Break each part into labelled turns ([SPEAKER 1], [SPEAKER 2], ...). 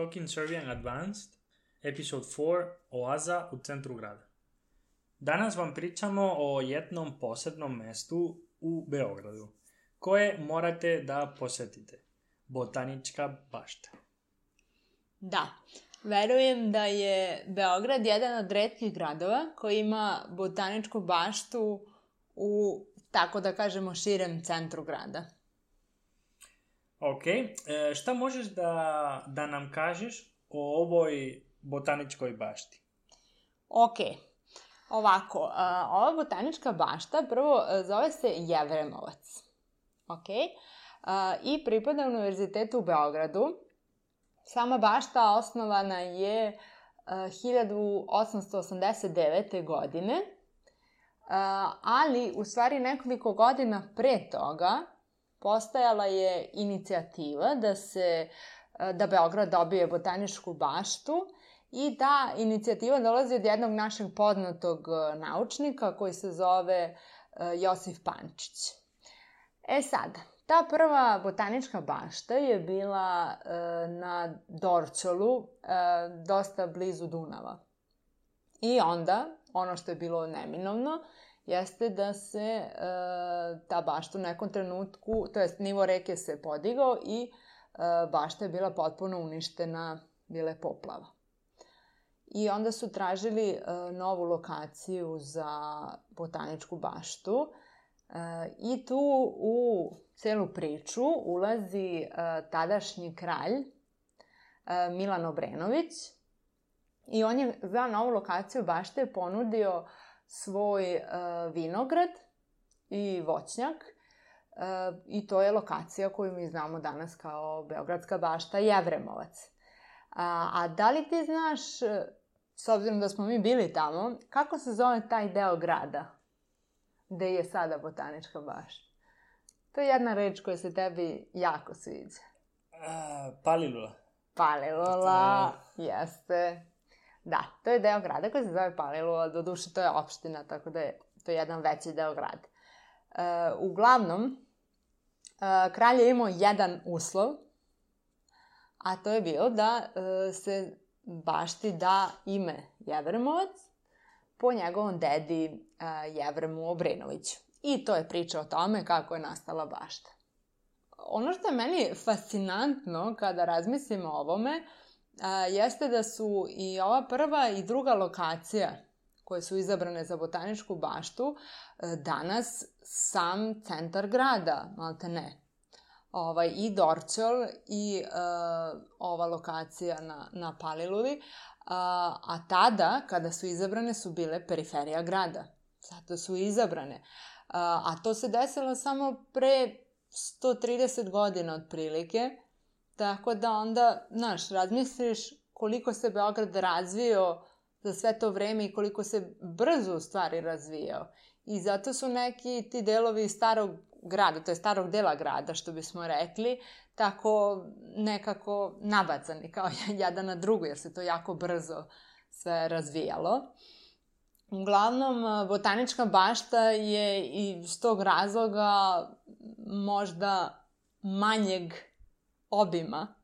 [SPEAKER 1] Talking Serbian Advanced, episode 4, Oaza u centru grada. Danas vam pričamo o jednom posebnom mestu u Beogradu, koje morate da posetite. Botanička bašta.
[SPEAKER 2] Da, verujem da je Beograd jedan od redkih gradova koji ima botaničku baštu u, tako da kažemo, širem centru grada.
[SPEAKER 1] Ok, e, šta možeš da, da nam kažeš o ovoj botaničkoj bašti?
[SPEAKER 2] Ok, ovako, uh, ova botanička bašta prvo uh, zove se Jevremovac. Ok, uh, i pripada Univerzitetu u Beogradu. Sama bašta osnovana je uh, 1889. godine, ali u stvari nekoliko godina pre toga postajala je inicijativa da se da Beograd dobije botaničku baštu i ta inicijativa dolazi od jednog našeg poznatog naučnika koji se zove Josif Pančić. E sad, ta prva botanička bašta je bila na Dorčolu, dosta blizu Dunava. I onda, ono što je bilo neminovno, jeste da se e, ta bašta u nekom trenutku, to jest nivo reke se podigao i e, bašta je bila potpuno uništena, bila je poplava. I onda su tražili e, novu lokaciju za botaničku baštu e, i tu u celu priču ulazi e, tadašnji kralj e, Milan Obrenović i on je za novu lokaciju bašte ponudio svoj uh, vinograd i voćnjak uh, i to je lokacija koju mi znamo danas kao Beogradska bašta Jevremovac. A, a da li ti znaš, s obzirom da smo mi bili tamo, kako se zove taj deo grada gde je sada botanička bašta? To je jedna reč koja se tebi jako sviđa.
[SPEAKER 1] Uh, palilula.
[SPEAKER 2] Palilula, jeste. Da, to je deo grada koji se zove Palilula, do duše to je opština, tako da je to je jedan veći deo grada. E, uglavnom, e, kralj je imao jedan uslov, a to je bio da e, se bašti da ime Jevremovac po njegovom dedi e, Jevremu Obrenoviću. I to je priča o tome kako je nastala bašta. Ono što je meni fascinantno kada razmislim o ovome, a, jeste da su i ova prva i druga lokacija koje su izabrane za botaničku baštu e, danas sam centar grada, malte ne. Ovaj, I Dorčel i uh, ova lokacija na, na Paliluli, a, a tada, kada su izabrane, su bile periferija grada. Zato su izabrane. A, a to se desilo samo pre 130 godina otprilike, Tako da onda, znaš, razmisliš koliko se Beograd razvio za sve to vreme i koliko se brzo u stvari razvijao. I zato su neki ti delovi starog grada, to je starog dela grada, što bismo rekli, tako nekako nabacani kao jedan na drugu, jer se to jako brzo sve razvijalo. Uglavnom, botanička bašta je i s tog razloga možda manjeg obima,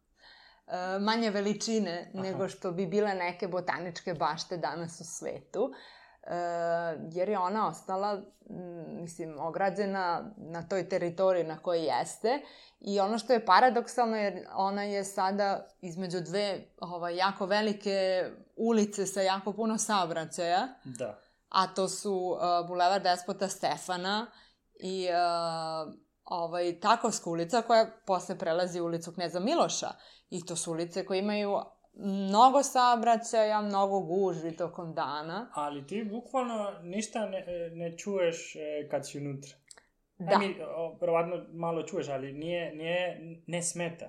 [SPEAKER 2] e, manje veličine Aha. nego što bi bile neke botaničke bašte danas u svetu, e, jer je ona ostala, mislim, ograđena na toj teritoriji na kojoj jeste i ono što je paradoksalno jer ona je sada između dve ovaj, jako velike ulice sa jako puno saobraćaja.
[SPEAKER 1] Da.
[SPEAKER 2] A to su uh, Bulevar Despota Stefana i uh, ovaj, Takovska ulica koja posle prelazi u ulicu Kneza Miloša. I to su ulice koje imaju mnogo saobraćaja, mnogo gužvi tokom dana.
[SPEAKER 1] Ali ti bukvalno ništa ne, ne čuješ e, kad si unutra.
[SPEAKER 2] Da.
[SPEAKER 1] mi, verovatno malo čuješ, ali nije, nije, ne smeta.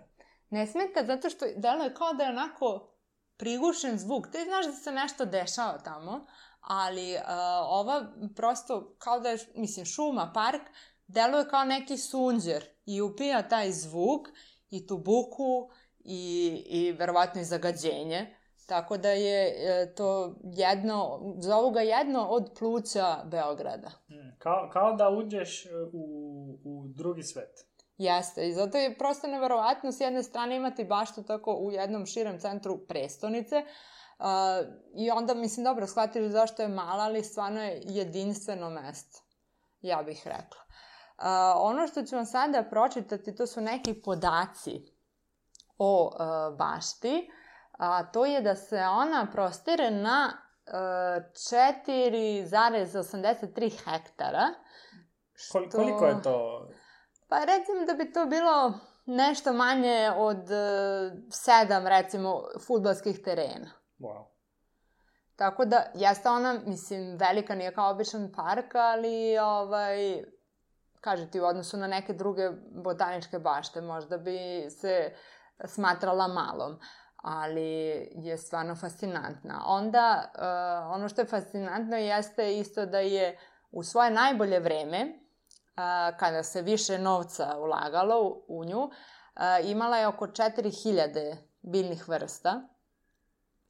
[SPEAKER 2] Ne smeta zato što deluje kao da je onako prigušen zvuk. Ti znaš da se nešto dešava tamo, ali uh, ova prosto kao da je, mislim, šuma, park, deluje kao neki sunđer i upija taj zvuk i tu buku i, i verovatno i zagađenje. Tako da je e, to jedno, zovu ga jedno od pluća Beograda.
[SPEAKER 1] Hmm, kao, kao da uđeš u, u drugi svet.
[SPEAKER 2] Jeste, i zato je prosto neverovatno s jedne strane imati baštu tako u jednom širem centru prestonice, uh, i onda, mislim, dobro, shvatiš zašto je mala, ali stvarno je jedinstveno mesto, ja bih rekla. Uh, ono što ću vam sada pročitati, to su neki podaci o uh, bašti, a to je da se ona prostire na uh, 4,83 hektara.
[SPEAKER 1] Što... Koliko je to
[SPEAKER 2] Pa recimo da bi to bilo nešto manje od uh, sedam, recimo, futbalskih terena.
[SPEAKER 1] Wow.
[SPEAKER 2] Tako da, jeste ona, mislim, velika nije kao običan park, ali, ovaj, kaže ti, u odnosu na neke druge botaničke bašte, možda bi se smatrala malom, ali je stvarno fascinantna. Onda, uh, ono što je fascinantno jeste isto da je u svoje najbolje vreme, kada se više novca ulagalo u nju, imala je oko 4000 biljnih vrsta.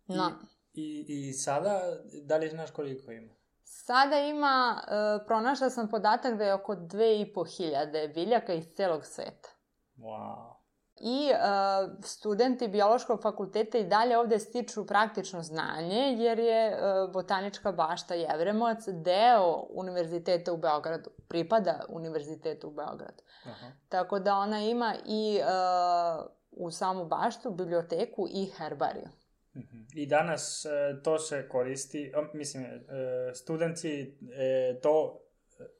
[SPEAKER 1] No. I, i, I sada, da li znaš koliko ima?
[SPEAKER 2] Sada ima, pronašla sam podatak da je oko 2500 biljaka iz celog sveta.
[SPEAKER 1] Wow
[SPEAKER 2] i uh, studenti biološkog fakulteta i dalje ovde stiču praktično znanje, jer je uh, botanička bašta Jevremovac deo univerziteta u Beogradu, pripada univerzitetu u Beogradu. Aha. Tako da ona ima i uh, u samu baštu, biblioteku i herbariju.
[SPEAKER 1] I danas to se koristi, mislim, studenti to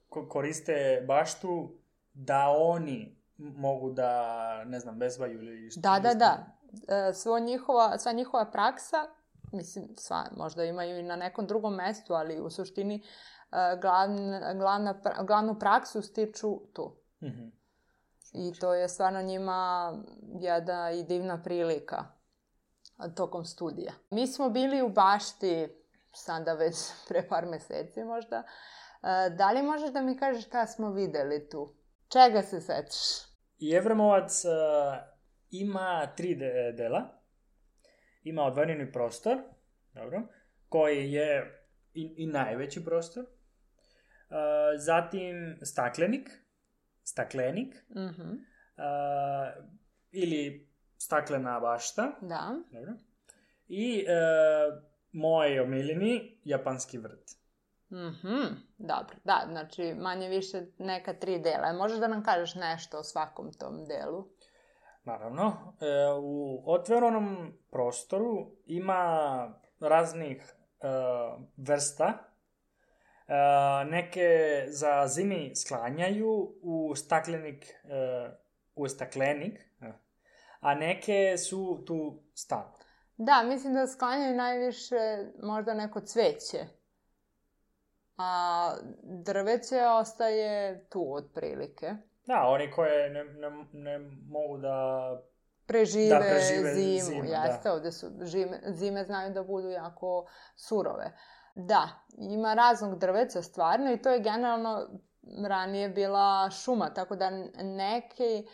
[SPEAKER 1] koriste baštu da oni mogu da, ne znam, bezbaju ili
[SPEAKER 2] što. Da, da, da. E, svo njihova, sva njihova praksa, mislim, sva, možda imaju i na nekom drugom mestu, ali u suštini e, glavna, glavna, glavnu praksu stiču tu. Mm -hmm. I to je stvarno njima jedna i divna prilika tokom studija. Mi smo bili u bašti sada već pre par meseci možda. E, da li možeš da mi kažeš šta smo videli tu? Čega se sećaš?
[SPEAKER 1] I Evremovac uh, ima tri de dela. Ima odvojeni prostor, dobro, koji je i, i najveći prostor. Uh, zatim staklenik, staklenik, mm -hmm. uh, ili staklena bašta.
[SPEAKER 2] Da.
[SPEAKER 1] Dobro. I uh, moj omiljeni japanski vrt.
[SPEAKER 2] Mhm, dobro. Da, znači manje više neka tri dela. Možeš da nam kažeš nešto o svakom tom delu?
[SPEAKER 1] Naravno. E, u otvorenom prostoru ima raznih e, vrsta. E, neke za zimi sklanjaju u staklenik, e, u staklenik, e, a neke su tu stanu.
[SPEAKER 2] Da, mislim da sklanjaju najviše možda neko cveće a drveće ostaje tu otprilike.
[SPEAKER 1] Da, oni koje ne, ne, ne mogu da
[SPEAKER 2] prežive, da prežive zimu. zimu jeste, da. ovde su zime, zime znaju da budu jako surove. Da, ima raznog drveća stvarno i to je generalno ranije bila šuma, tako da neke, uh,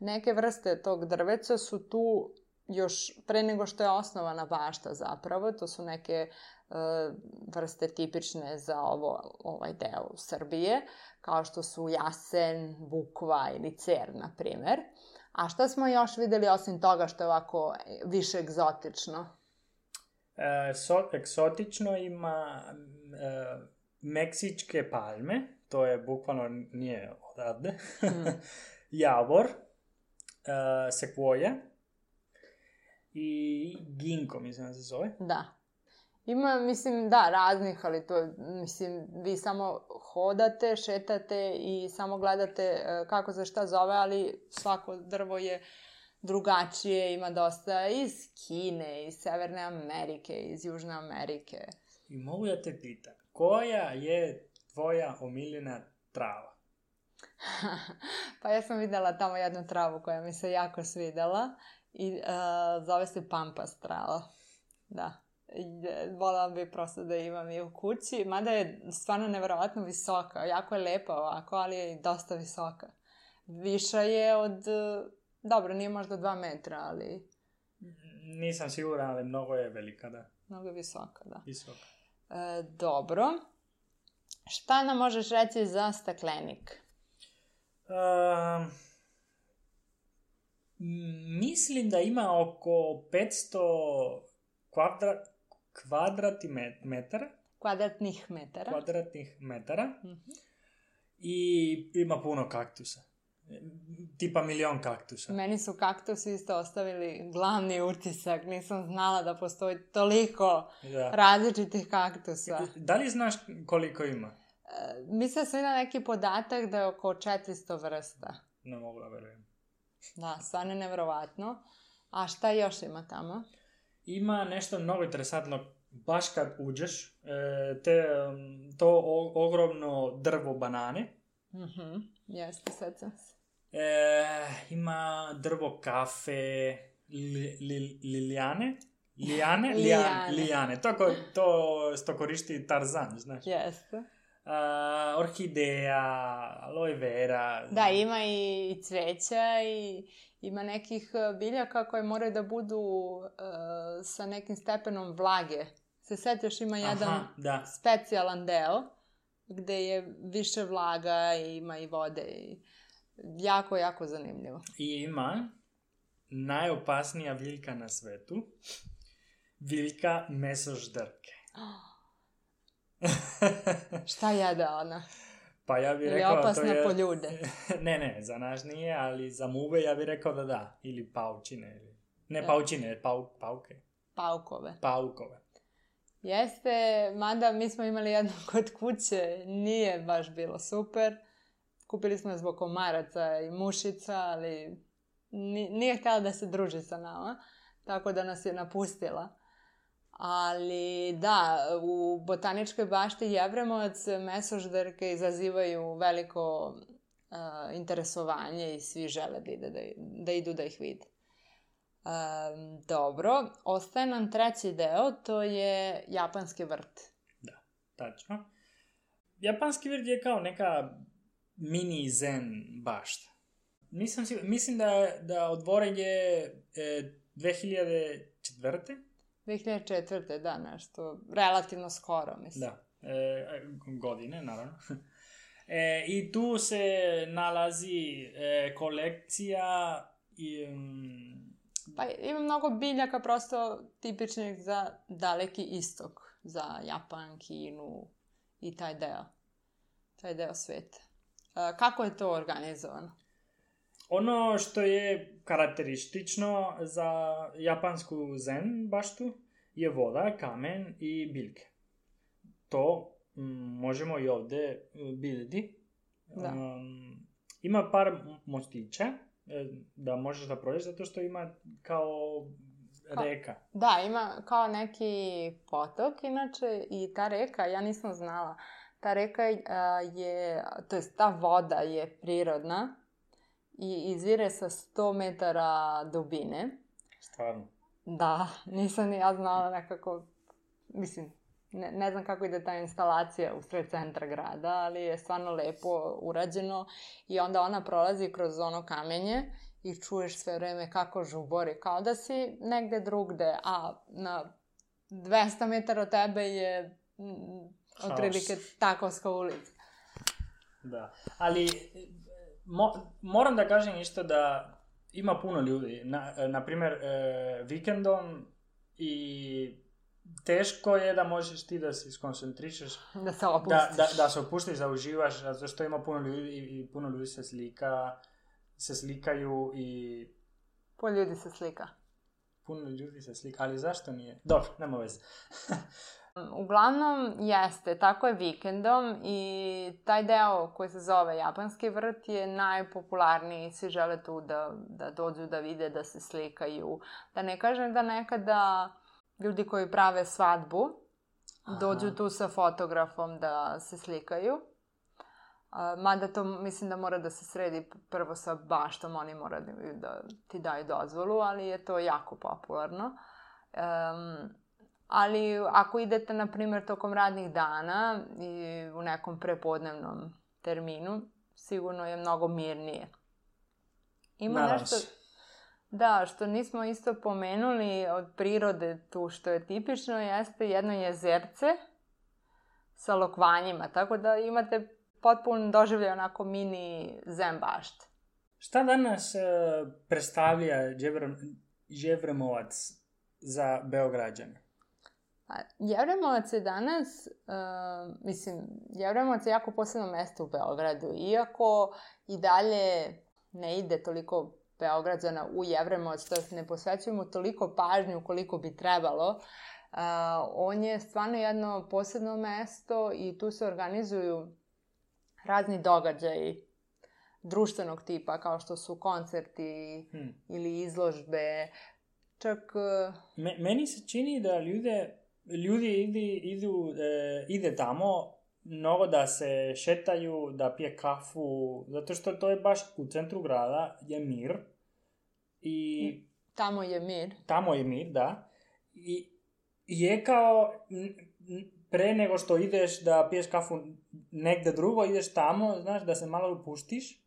[SPEAKER 2] neke vrste tog drveća su tu još pre nego što je osnovana bašta zapravo, to su neke E, vrste tipične za ovo, ovaj deo Srbije, kao što su jasen, bukva ili cer, na primer. A šta smo još videli osim toga što je ovako više egzotično?
[SPEAKER 1] E, so, egzotično ima e, meksičke palme, to je bukvalno nije odavde, mm. javor, e, sekvoja i ginko, mislim da se zove.
[SPEAKER 2] Da. Ima, mislim, da, raznih, ali to, mislim, vi samo hodate, šetate i samo gledate e, kako se šta zove, ali svako drvo je drugačije, ima dosta iz Kine, iz Severne Amerike, iz Južne Amerike.
[SPEAKER 1] I mogu da te pitam, koja je tvoja omiljena trava?
[SPEAKER 2] pa ja sam videla tamo jednu travu koja mi se jako svidela i uh, zove se pampas trava. Da volela bi prosto da imam i u kući, mada je stvarno neverovatno visoka, jako je lepa ovako, ali je dosta visoka. Viša je od, dobro, nije možda dva metra, ali...
[SPEAKER 1] Nisam siguran, ali mnogo je velika, da.
[SPEAKER 2] Mnogo je visoka, da.
[SPEAKER 1] Visoka.
[SPEAKER 2] E, dobro. Šta nam možeš reći za staklenik?
[SPEAKER 1] Mislim da ima oko 500 kvadra, kvadrati met- metara,
[SPEAKER 2] Kvadratnih metara.
[SPEAKER 1] kvadratnih metara
[SPEAKER 2] Mhm.
[SPEAKER 1] i ima puno kaktusa. Tipa milion kaktusa.
[SPEAKER 2] Meni su kaktusi isto ostavili glavni utisak. Nisam znala da postoji toliko
[SPEAKER 1] Da.
[SPEAKER 2] različitih kaktusa.
[SPEAKER 1] Da li znaš koliko ima?
[SPEAKER 2] Mislim da sam vidjela neki podatak da je oko 400 vrsta.
[SPEAKER 1] Ne mogu da verujem.
[SPEAKER 2] Da, stvarno je nevjerovatno. A šta još ima tamo?
[SPEAKER 1] Ima nešto mnogo interesantno. Baš kad uđeš, e, te, um, to o- ogromno drvo banane,
[SPEAKER 2] Mhm, jeste, sećam se.
[SPEAKER 1] e, ima drvo kafe, li, li, lilijane, Lijane? Lijan,
[SPEAKER 2] Lijane.
[SPEAKER 1] lijane. To, ko, to što koristi Tarzan, znaš.
[SPEAKER 2] Jeste.
[SPEAKER 1] A, orhideja, aloe vera.
[SPEAKER 2] Da, ima i, cveća i ima nekih e, biljaka koje moraju da budu e, sa nekim stepenom vlage. Se setiš, ima jedan
[SPEAKER 1] Aha, da.
[SPEAKER 2] specijalan deo gde je više vlaga i ima i vode i jako, jako zanimljivo.
[SPEAKER 1] I ima najopasnija biljka na svetu. Biljka mesožderke.
[SPEAKER 2] Šta jede ona?
[SPEAKER 1] pa ja bih
[SPEAKER 2] Ili
[SPEAKER 1] rekao
[SPEAKER 2] opasna
[SPEAKER 1] to je...
[SPEAKER 2] po ljude?
[SPEAKER 1] ne, ne, za nas nije, ali za muve ja bih rekao da da. Ili paučine. Ili... Ne
[SPEAKER 2] Da.
[SPEAKER 1] paučine, pau, pauke.
[SPEAKER 2] Paukove.
[SPEAKER 1] Paukove.
[SPEAKER 2] Jeste, mada mi smo imali jedno kod kuće, nije baš bilo super. Kupili smo je zbog komaraca i mušica, ali ni- nije htjela da se druži sa nama, tako da nas je napustila. Ali da, u botaničkoj bašti Jevremovac mesožderke izazivaju veliko a, interesovanje i svi žele da, ide, da, da idu da ih vide. Um, dobro, ostaje nam treći deo, to je japanski vrt.
[SPEAKER 1] Tačno. Japanski vrt je kao neka mini zen bašta. Sigur, mislim da, da odvoren je e, 2004.
[SPEAKER 2] 2004. da, nešto, relativno skoro, mislim.
[SPEAKER 1] Da, e, godine, naravno. E, I tu se nalazi e, kolekcija i, mm,
[SPEAKER 2] Pa ima mnogo biljaka prosto tipičnih za daleki istok, za Japan, Kinu i taj deo, taj deo sveta. E, kako je to organizovano?
[SPEAKER 1] Ono što je karakteristično za japansku zen baštu je voda, kamen i biljke. To mm, možemo i ovdje mm, vidjeti.
[SPEAKER 2] Da.
[SPEAKER 1] Um, ima par mostića e, da možeš da prođeš zato što ima kao
[SPEAKER 2] Ka-
[SPEAKER 1] reka.
[SPEAKER 2] Da, ima kao neki potok, inače, i ta reka, ja nisam znala, ta reka a, je, to jest ta voda je prirodna i izvire sa 100 metara dubine.
[SPEAKER 1] Stvarno.
[SPEAKER 2] Da, nisam ni ja znala nekako, mislim, ne, ne znam kako ide ta instalacija u sred centra grada, ali je stvarno lepo urađeno i onda ona prolazi kroz ono kamenje i čuješ sve vreme kako žubori, kao da si negde drugde, a na 200 metara od tebe je mm,
[SPEAKER 1] Haos.
[SPEAKER 2] otprilike takovska ulica.
[SPEAKER 1] Da. Ali mo, moram da kažem isto da ima puno ljudi. Na, na primjer, e, vikendom i teško je da možeš ti da se skoncentrišeš,
[SPEAKER 2] Da se
[SPEAKER 1] da,
[SPEAKER 2] opustiš.
[SPEAKER 1] da, da se opustiš, da uživaš, zato što ima puno ljudi i, i puno ljudi se slika, se slikaju i
[SPEAKER 2] Po ljudi se slika.
[SPEAKER 1] puno ljudi se slika, ali zašto nije? Dobro, nema veze.
[SPEAKER 2] Uglavnom, jeste, tako je vikendom i taj deo koji se zove Japanski vrt je najpopularniji, svi žele tu da, da dođu da vide, da se slikaju. Da ne kažem da nekada ljudi koji prave svadbu
[SPEAKER 1] Aha.
[SPEAKER 2] dođu tu sa fotografom da se slikaju. Mada to mislim da mora da se sredi prvo sa baštom, oni moraju da ti daju dozvolu, ali je to jako popularno. Em, ali ako idete, na primjer, tokom radnih dana i u nekom prepodnevnom terminu, sigurno je mnogo mirnije. Ima
[SPEAKER 1] Nadam
[SPEAKER 2] nešto... Da, što nismo isto pomenuli od prirode tu što je tipično, jeste jedno jezerce sa lokvanjima, tako da imate potpun doživljaj onako mini zen bašt.
[SPEAKER 1] Šta danas uh, predstavlja Jevremovac za Beograđane?
[SPEAKER 2] Pa, Jevremovac je danas, uh, mislim, Jevremovac je jako posebno mesto u Beogradu, iako i dalje ne ide toliko Beograđana u Jevremovac, to ne posvećujemo toliko pažnju koliko bi trebalo, uh, on je stvarno jedno posebno mesto i tu se organizuju razni događaji društvenog tipa, kao što su koncerti hmm. ili izložbe, čak...
[SPEAKER 1] Me, meni se čini da ljude, ljudi ide, idu, e, ide tamo mnogo da se šetaju, da pije kafu, zato što to je baš u centru grada, je mir. I...
[SPEAKER 2] Tamo je mir.
[SPEAKER 1] Tamo je mir, da. I je kao pre nego što ideš da piješ kafu negde drugo, ideš tamo, znaš, da se malo upuštiš,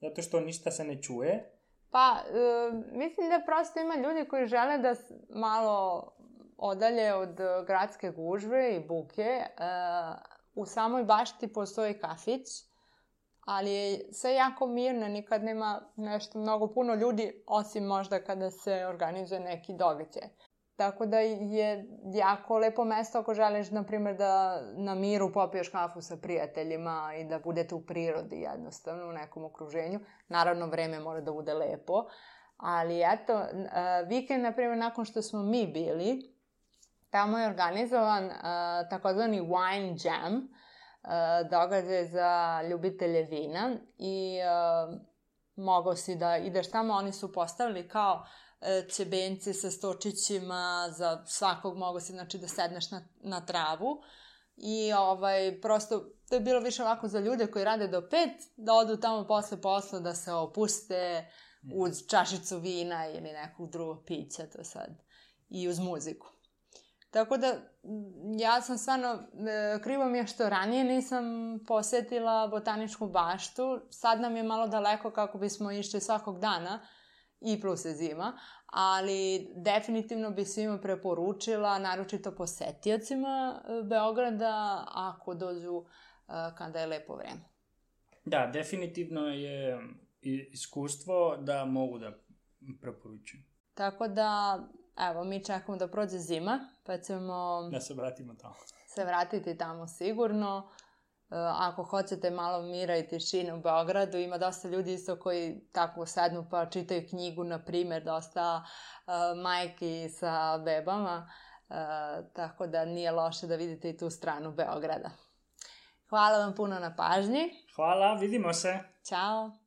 [SPEAKER 1] zato što ništa se ne čuje.
[SPEAKER 2] Pa, e, mislim da prosto ima ljudi koji žele da malo odalje od gradske gužve i buke. E, u samoj bašti postoji kafić, ali je sve jako mirno, nikad nema nešto mnogo puno ljudi, osim možda kada se organizuje neki događaj. Tako da je jako lepo mesto ako želiš, na primjer, da na miru popiješ kafu sa prijateljima i da budete u prirodi jednostavno, u nekom okruženju. Naravno, vreme mora da bude lepo. Ali eto, vikend, na primjer, nakon što smo mi bili, tamo je organizovan takozvani wine jam, događaj za ljubitelje vina i mogao si da ideš tamo, oni su postavili kao ćebence sa stočićima, za svakog mogo si znači da sedneš na, na travu. I ovaj, prosto, to je bilo više ovako za ljude koji rade do pet, da odu tamo posle posla, da se opuste uz čašicu vina ili nekog drugog pića, to sad, i uz muziku. Tako da, ja sam stvarno, e, krivo mi je što ranije nisam posetila botaničku baštu, sad nam je malo daleko kako bismo išli svakog dana, i plus je zima, ali definitivno bi svima preporučila, naročito posetiocima e, Beograda, ako dođu e, kada je lepo vreme.
[SPEAKER 1] Da, definitivno je iskustvo da mogu da preporučujem.
[SPEAKER 2] Tako da, evo, mi čekamo da prođe zima, pa ćemo...
[SPEAKER 1] Da se vratimo tamo.
[SPEAKER 2] Se vratiti tamo sigurno. Eh, ako hoćete malo mira i tišine u Beogradu, ima dosta ljudi isto koji tako sednu pa čitaju knjigu, na primer, dosta uh, majki sa bebama, uh, tako da nije loše da vidite i tu stranu Beograda. Hvala vam puno na pažnji.
[SPEAKER 1] Hvala, vidimo se.
[SPEAKER 2] Ćao.